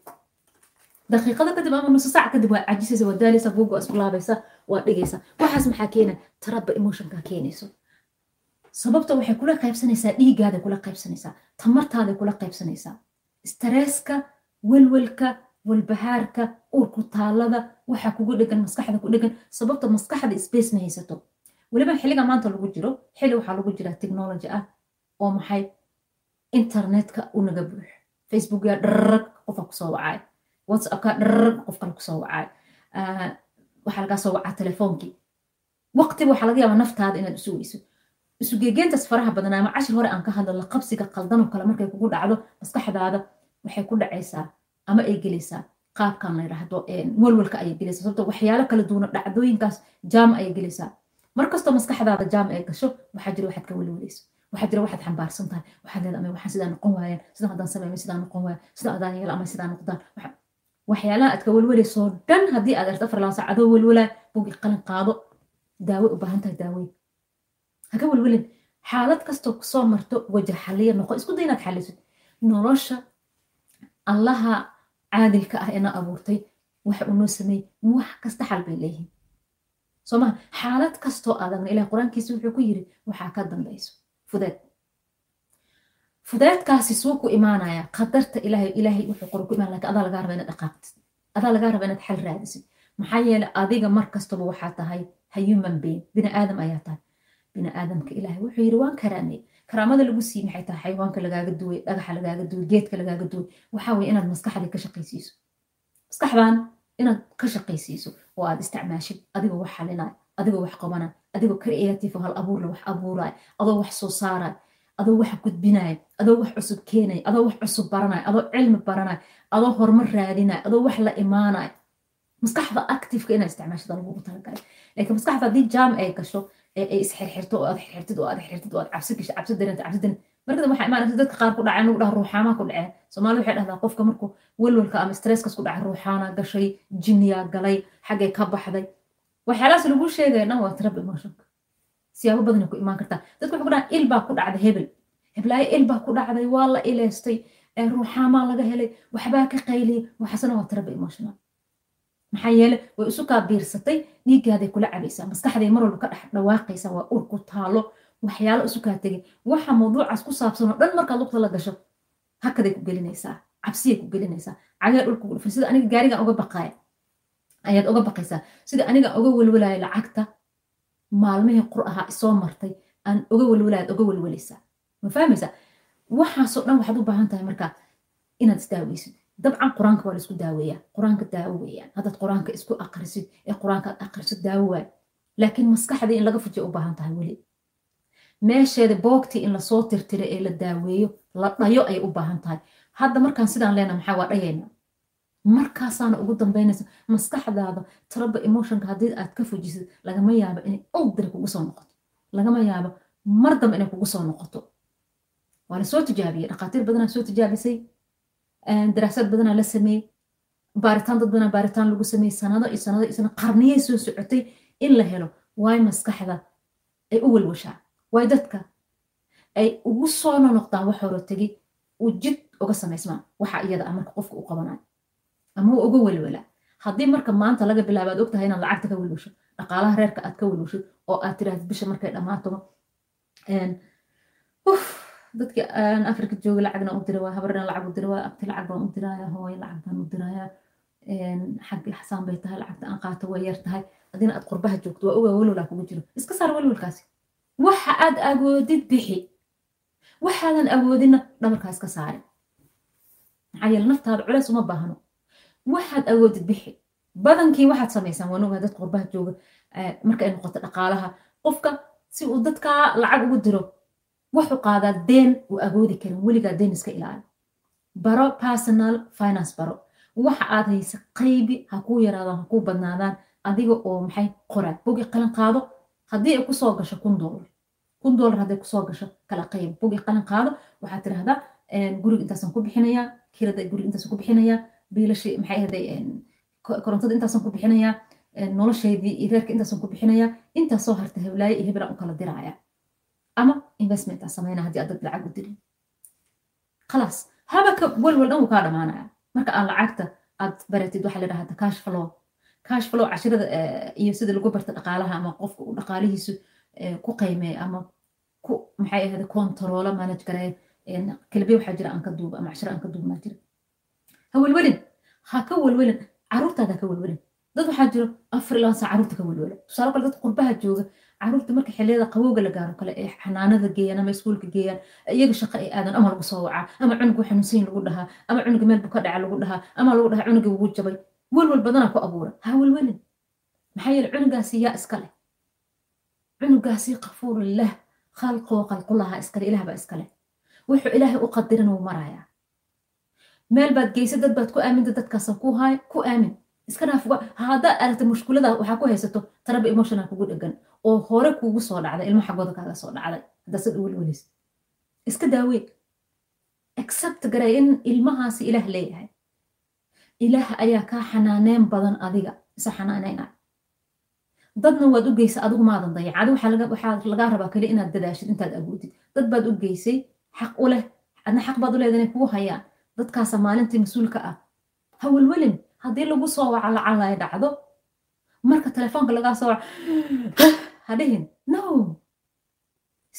Daqiiqada kadib ama nusu saac kadib waa cajisaysa waa daalaysa buugga waa isku laabaysa waa dhigaysa. Waxaas maxaa keena tarabba emotionka keenayso. Sababta waxay kula qaybsanaysaa dhiigaaday kula qaybsanaysaa tamartaaday kula qaybsanaysaa. Staresska welwelka walbahaarka uurku taalada waxaa kugu dhegan maskaxda ku dhegan sababta maskaxda space ma haysato. Weliba xilliga maanta lagu jiro xilli waxaa lagu jiraa technology ah oo maxay? Internetka unaga buux. Facebookya dhararag qofa ku soo wacay whatsappka dhararag qof ku soo wacay waxaa lagaa soo wacaa telefoonkii waqtiba waxaa laga yaabaa naftaada inaad isu weyso isugeegeentaas faraha badanaa ama cashir hore aan ka hadlo la qabsiga qaldanoo kale markay kugu dhacdo maskaxdaada waxay ku dhacaysaa ama ay gelaysaa qaabkan la yidhaahdo walwalka ayay gelaysaa sababto waxyaalo kala duwana dhacdooyinkaas jaam ayay gelaysaa markastoo maskaxdaada jaam ay gasho waxaa jira waxaad ka welwalayso waxaa jira waxaad xambaarsan tahay. Waxaad leeda ama waxaan sidaa noqon waayeen sidan haddaan sameymay sidaa noqon waaya sida adaan yeela ama sidaa noqdaan. Waxyaalaha aad ka welwalaysoo dhan haddii aad arto afar laba saac adoo welwalaa bugi qalin qaado. Daawo u baahan tahay daaweyn haka welwelin xaalad kastoo ku soo marto wajah xaliya noqo. Isku day inaad xalisid nolosha allaha caadilka ah ina abuurtay waxa uu noo sameeyey wax kasta xal bay leeyihiin. Soo maha xaalad kastoo adagna ilaah qur'aankiisa wuxuu ku yiri waxaa ka dambayso fudeed fudeedkaasi suu ku imaanaya qadarta ilaahay ilaahay wuxuu qoro ku imaan laakiin adaa lagaa raba inaad dhaqaaqtid adaa lagaa raba inaad xal raadisid. Maxaa yeele adiga mar kastaba waxaa tahay human being. Bini aadam ayaa tahay. Bini aadamka ilaahay wuxuu yiri waan karaamay karaamada lagu sii maxay tahay? Xayawaanka lagaaga duway dhagaxa lagaaga duway geedka lagaaga duway. Waxaa inaad maskaxdii ka shaqaysiiso. Maskaxdan inaad ka shaqaysiiso oo aad isticmaashid adigoo wax xalinaya adigoo wax qabanaya adigoo creative hal abuurla wax abuuraya adoo wax soo saaraya adoo wax gudbinaya adoo wax cusub keenaya adoo wax cusub baranaya adoo cilmi baranaya adoo horumar raadinaya adoo wax la imaanaya maskaxda activeka inaad isticmaashada lagugu talagalay laakiin maskaxda haddii jaam ay gasho ay isxirxirto oo aad xirxirtid oo aad xirxirtid oo aad cabsi gasho cabsi dareenta cabsi dareen markada waxaa imaanaysa dadka qaar ku dhaceen ugu dhaha ruuxaamaa ku dhaceen soomaali waxay dhahdaa qofka markuu welwalka ama stresskas ku dhacay ruuxaana gashay jinniyaa galay xaggay ka baxday. Waxyaalahaas lagu sheegaya dhan waa trab emotionka. Siyaabo badana ku imaan kartaa. Dadka waxay ku dhahan il baa ku dhacday hebel. Heblaayo il baa ku dhacday waa la ileystay ruuxaamaa laga helay waxbaa ka qayliyay. Waxaasna waa trab emotional maxaa yeele way isu kaa biirsatay dhiiggaaday kula cabaysaa maskaxday mar walba ka dhex dhawaaqaysaa waa ur ku taalo waxyaalo isu kaa tegay. Waxa mawduucaas ku saabsan dhan markaad lugta la gasho hakaday ku gelinaysaa cabsiyay ku gelinaysaa cagee dhulka dhufan sida aniga gaarigan uga baqaaya ayaad uga baqaysaa sida aniga uga welwalaaya lacagta maalmihii qur ahaa isoo martay aan uga welwalayaad uga welwalaysaa ma fahmaysaa? Waxaasoo dhan waxaad u baahan tahay marka inaad isdaaweysid dabcan qur'aanka waa la isku daaweeyaa. Qur'aanka daawo weeyaan. Haddaad qur'aanka isku aqrisid ee qur'aanka aad aqrisid daawo waay. Laakiin maskaxdii in laga fujiya u baahan tahay weli. Meesheeda boogtii in la soo tirtiro ee la daaweeyo la dhayo ayay u baahan tahay. Hadda markaan sidaan leena maxaa waa dhayayna markaasaana ugu dambeynaysa maskaxdaada traba emotionka haddii aad ka fujisid lagama yaabo inay owdari kugu soo noqoto. Lagama yaabo mar dambe inay kugu soo noqoto. Waa la soo tijaabiyey dhakhaatiir badanaa soo tijaabisay daraasaad badanaa la sameeyey baaritaan dad badanaa baaritaan lagu sameeyey sanado iyo sanado iyo sanado qarniyay soo socotay in la helo. Waay maskaxda ay u walwashaa waay dadka ay ugu soo nonoqdaan wax horo tegi? Uu jid uga samaysmaan waxa iyada ah marka qofka u qabanayo. Ama uu uga welwalaa haddii marka maanta laga bilaabo aad ogtahay inaad lacagta ka welwasho dhaqaalaha reerka aad ka welwashid oo aad tirahdid bisha markay dhammaato dadki afrika jooga lacagna u dira waa habarna lacag u dira waa abti lacag baan u diraya hooy lacag baan u diraya xaggi xasaan bay tahay lacagta aan qaato way yar tahay. Haddina aad qurbaha joogto waa ogaa welwalaa kugu jiro. Iska saar welwalkaasi waxa aad awoodid bixi. Waxaadan awoodinna dhabarkaa iska saari. Maxaa yeele naftaada culeys uma baahno. Waxaad awoodid bixi. Badankii waxaad samaysaan waan ogaa dadka qurbaha jooga marka ay noqoto dhaqaalaha. Qofka si uu dadkaa lacag ugu diro wuxuu qaadaa deen uu awoodi karin weligaa deen iska ilaali. Baro personal finance baro. Waxa aad haysa qaybi ha kuu yaraadaan ha badnaadaan adiga oo maxay qoraad bogi qalin qaado haddii ay ku soo gasho kun doolar kun doolar hadday ku soo gasho kala qayb bogi qalin qaado waxaad tirahdaa guriga intaasan ku bixinayaa kirada guriga intaasan ku bixinayaa biilashi maxay ahday korontada intaasan ku bixinayaa noloshaydii iyo reerka intaasan ku bixinayaa intaasoo harta heblaaye iyo heblaan u kala diraaya ama investmentaa samayna haddii aad dad lacag u dirin khalaas haba ka welwel dhan wuu kaa dhamaanaya marka aan lacagta aad baratid waxaa la dhahata cash flow cash flow cashirada iyo sida lagu barta dhaqaalaha ama qofka uu dhaqaalihiisu ku qaymeeya ama ku maxay ahayde kontaroola manage gareeya kelibiya waxaa jira aan duuba ama cashiro aan ka duubnaa jira ha welwelin ha ka welwelin caruurtaada ka welwelin dad waxaa jiro afar ilaa saa carruurta ka welwela. Tusaale kale dadka qurbaha jooga carruurta marka xilliyada qabowga la gaaro kale ee xanaanada geeyaan ama iskuulka geeyaan iyaga shaqo ay aadan ama lagu soo wacaa ama cunuga xanuunsayin lagu dhahaa ama cunuga meel buka dhaca lagu dhahaa ama lagu dhahaa cunuga ugu jabay. Welwel badanaa ku abuura. Ha welwelin. Maxaa yeele cunugaasi yaa iska leh. Cunugaasi qafuur lilah khalqoo khalqulaha iskale ilaah baa iskale wuxuu ilaahay u qadirin uu marayaa. Meel baad geysa dad baad ku aaminta dadkaasa ku aamin iska aragta mushkulada waxaa ku haysato taraba emotional kugu dhegan oo hore kuugu soo dhacday ilmo xaggooda kaaga soo dhacday. Haddaa sad welwelis iska daawee accept garay in ilmahaasi ilaah leeyahay. Ilaah ayaa kaa xanaaneyn badan adiga isa xanaaneyna dadna waad u geysay adigu maadan dayac adi waxaa lagaa rabaa keli inaad dadaashid intaad agoodid dad baad u geysay xaq u leh adna xaq baad u leeda inay kugu hayaan. Dadkaasa maalintii mas'uulka ah. Ha welwelin haddii lagu soo waca lacalay dhacdo. Marka telefoonka lagaa soo waca ha dhihin. No.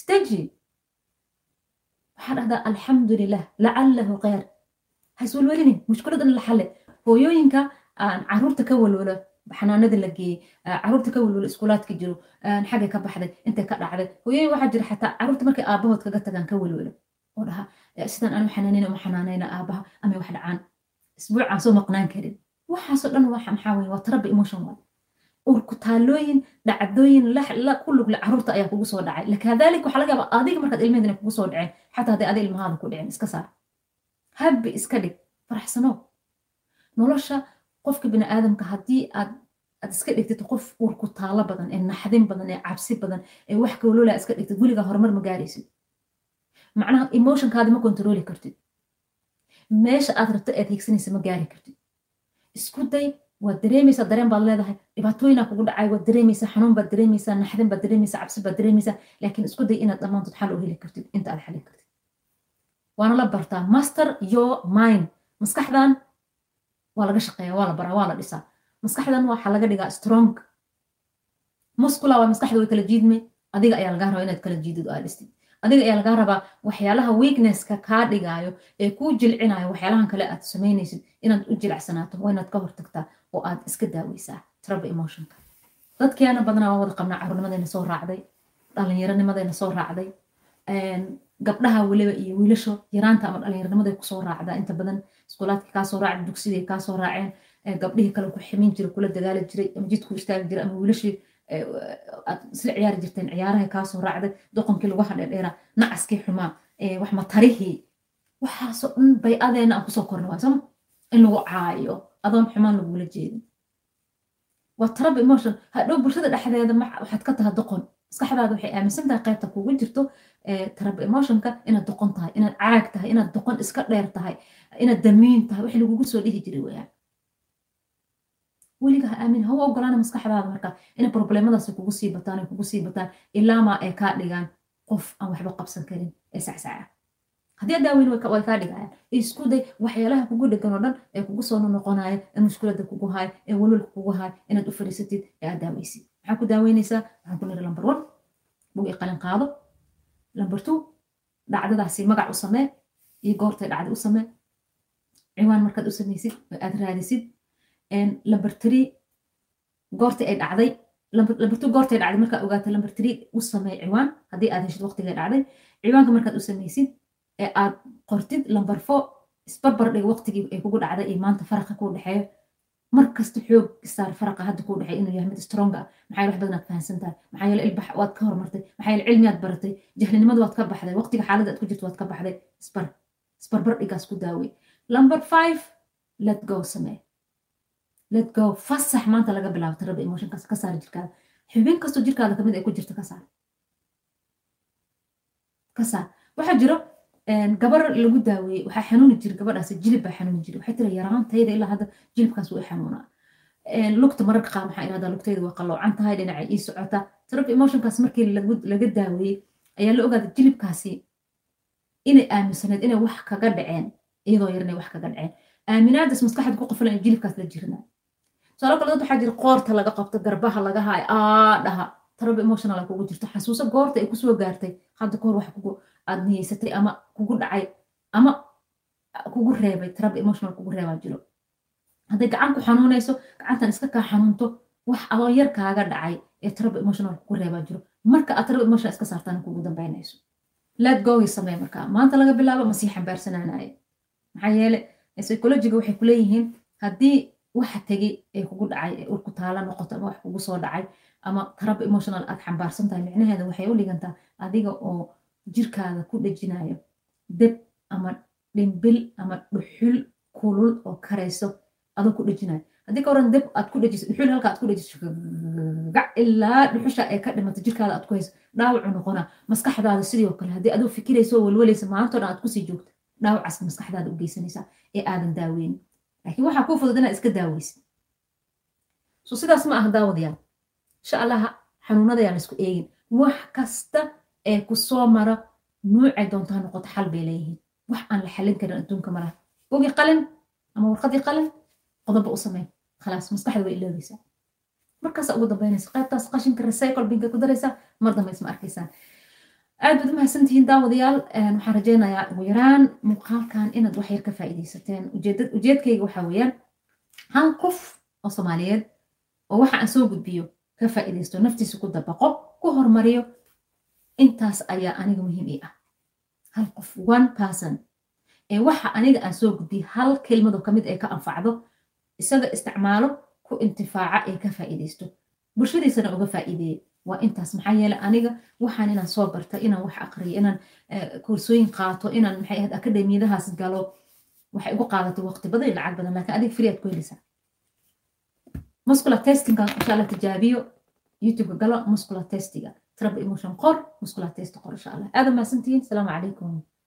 Staji waxaa dhahdaa alxamdulilah lacalahu khayr. Ha iswelwelinin mushkiladan la xale hooyooyinka carruurta ka welwelo xanaanada la geeyey carruurta ka welwelo iskuulaadka jiro xagga ka baxday intay ka dhacday. Hooyooyin waxaa jira xataa carruurta markay aabahood kaga tagaan ka welwelo oo dhaha sidaan aanu xanaanayna uma xanaanayna aabaha ama wax dhacaan. Isbuucaan soo maqnaan karin waxaasoo dhan waxa maxaa waa tarabbi emotion waay urkutaalooyin dhacdooyin la ku lugle carruurta ayaa kugu soo dhacay. Lakadalik waxaa laga yaabaa adiga markaad ilmeheed inay kugu soo dhaceen xataa hadday adi ilmahaada ku dhicin iska saar. Habbi iska dhig faraxsano nolosha qofka bini aadamka haddii aad aad iska dhigtid qof urkutaalo badan ee naxdin badan ee cabsi badan ee wax kawlola iska dhigtid weligaa horumar ma gaaraysid. Macnaha emotionkaada ma kontrooli kartid. Meesha aad rabto aad higsanaysa ma gaari kartid isku day waad dareemaysaa dareen baad leedahay. Dhibaatooyinaa kugu dhacay waad dareemaysaa xanuun baad dareemaysaa naxdin baad dareemaysaa cabsi baad dareemaysaa laakiin isku day inaad dhammaantood xal u heli kartid inta aad xalin kartid. Waana la bartaa. Master your mind. Maskaxdan waa laga shaqeeya waa la baraa waa la dhisaa. Maskaxdan waxaa laga dhigaa strong. Muscula waa maskaxda way kala jiidmay. Adiga ayaa lagaa rabaa inaad kala jiidid oo aad dhistid adiga ayaa lagaa rabaa waxyaalaha weaknesska kaa dhigaayo ee kuu jilcinayo waxyaalahan kale aad samaynaysid inaad u jilacsanaato waa inaad ka hortagtaa oo aad iska daaweysaa trouble emotionka. Dadkeena badanaa waa wada qabnaa carruurnimadayna soo raacday dhallinyaronimadayna soo raacday gabdhaha weliba iyo wiilasho yaraanta ama dhalinyaranimada ku soo raacdaa inta badan iskuulaadka kaasoo raacda dugsiday kaasoo raaceen gabdhihii kale ku ximin jira kula dagaali jiray ama jidku istaagi jiray ama wiilashii aad isla ciyaari jirteen ciyaaraha kaasoo raacday doqonkii lagu hadheedheeraa nacaskii xumaa wax matarihii waxaasoo dhan bay adeena aan ku soo korna waa sama in lagu caayo adoon xumaan lagula jeedin. Waa tarab emotion. Hadhow bulshada dhexdeeda waxaad ka tahay doqon. Maskaxdaada waxay aaminsan tahay qaybta kugu jirto tarab emotionka inaad doqon tahay inaad caag tahay inaad doqon iska dheer tahay inaad damiin tahay wax lagugu soo dhihi jiray weyaan weliga ha aamin ha u ogolaana maskaxdaada marka inay problemadaasi kugu sii bataan kugu sii bataan ilaamaa ay kaa dhigaan qof aan waxba qabsan karin ee sacsaca haddii daaweyn way kaa dhigayaan isku day waxyaalaha kugu dhegan oo dhan ee kugu soo noqonaya ee mushkilada kugu haaya ee walwalka kugu haaya inaad u fadhiisatid ee aad daaweysid maxaa ku daaweynaysaa waxaan ku niri lambar one bug qalin qaado. Lambar two dhacdadaasi magac u samee iyo goortay dhacda u samee. Ciwaan markaad u samaysid oo aad raadisid lambar three goortii ay dhacday. Lambar two goortay dhacday markaad ogaato lambar three u samee ciwaan. Haddii aad heshid waqtigay dhacday ciwaanka markaad u samaysid ee aad qortid lambar four isbarbar dhig waqtigii ay kugu dhacday iyo maanta faraqa kuu dhexeeyo. Markasta xoog saar faraqa hadda kuu dhexeeyo inuu yahay mid strong ah maxaa yeele wax badan aad maxaa yeele ilbax waad ka horumartay. Maxaa yeele cilmi aad baratay. Jahlinimada waad ka baxday. Waqtiga xaaladda aad ku jirto waad ka baxday. Isbar isbarbar dhigaas ku daawey lambar five let go samee let go. Fasax maanta laga bilaabo tarada emotionkaas ka saar jirkaada xubin kastoo jirkaada ka mid ay ku jirta ka saar. Ka saar. Waxaa jiro gabar lagu daaweeyey waxaa xanuuni jira gabadhaas jilib baa xanuuni jira waxay tira yaraantayda ilaa hadda jilibkaas way xanuunaa. Lugta mararka qaar maxaa irahdaa lugtayda way qalloocan tahay dhinacay ii socota. Tarab emotionkaas markii laga daaweeyey ayaa la ogaaday jilibkaasi inay aaminsaneed inay wax kaga dhaceen iyadoo yar inay wax kaga dhaceen. Aaminaadaas maskaxda ku qofalan jilibkaas la jirnaa tusaalo kale dad waxaa jira qoorta laga qabto garbaha laga haayo. Aa dhaha. Tarab emotional kugu jirto. Xasuuso goorta ay ku soo gaartay. Hadda kahor wax aad niyeysatay ama kugu dhacay ama kugu reebay. Tarab emotional kugu reebaa jiro. Hadday gacan ku xanuunayso gacantan iska kaa xanuunto wax adoo yar kaaga dhacay ee tarab emotional kugu reebaa jiro. Marka aad tarab emotional iska saartaan kugu dambaynayso. Let goy samee markaa maanta laga bilaabo masii xambaarsanaanaye maxaa yeele psychologiga waxay kuleeyihiin haddii waxa tegey ee kugu dhacay ee urku taala noqoto ama wax kugu soo dhacay ama tarab emotional aad xambaarsan tahay micnaheeda waxay u dhigantaa adiga oo jirkaada ku dhejinayo deb ama dhimbil ama dhuxul kulul oo karayso adoo ku dhejinayo haddii ka waran deb aad ku dhejiso dhuxul halka aad ku dhejiso ilaa dhuxusha ay ka dhimato jirkaada aad ku hayso dhaawacu noqonaa maskaxdaada sidoo kale. Haddii adoo fikirayso walwalaysa maantoo dhan aad ku sii joogto dhaawacaas maskaxdaada u geysanaysaa ee aadan daaweynin laakiin waxaa kuu fudud inaad iska daaweysid so sidaas ma aha daawadayaal insha allah xanuunadayaan isku eegin. Wax kasta ee ku soo mara nuucay doontaa noqoto xal bay leeyihiin. Wax aan la xallin karin adduunka malaha ogi qalin ama warqadii qalin qodoba u sameyn. Khalaas maskaxda way iloobaysaa markaas ugu dambeynaysa qaybtaas qashinka recycle binka ku daraysaa mar dambe isma arkaysaan aad baad u mahadsantihiin daawadayaal waxaan rajaynayaa ugu yaraan muuqaalkan inaad wax yar ka faa'iidaysateen. Ujeedkayga waxaa weeyaan hal qof oo soomaaliyeed oo waxa aan soo gudbiyo ka faa'iidaysto naftiisa ku dabaqo ku hormariyo intaas ayaa aniga muhiim ii ah. Hal qof one person ee waxa aniga aan soo gudbiyo hal kelmadoo ka mid ee ka anfacdo isaga isticmaalo ku intifaaca ee ka faa'iidaysto. Bulshadiisana uga faa'iideeye waa intaas maxaa yeele aniga waxaan inaan soo barta inaan wax aqriyo inaan koorsooyin qaato inaan maxay ahayd akademiyadahaas galo waxay ugu qaadatay waqti badan iyo lacag badan laakiin adiga free aad ku helaysaa. Muscular testinga insha allah tijaabiyo youtubeka galo muscular testiga trab emotion qor muscular test qor insha allah aada mahadsantihiin asalaamu calaykum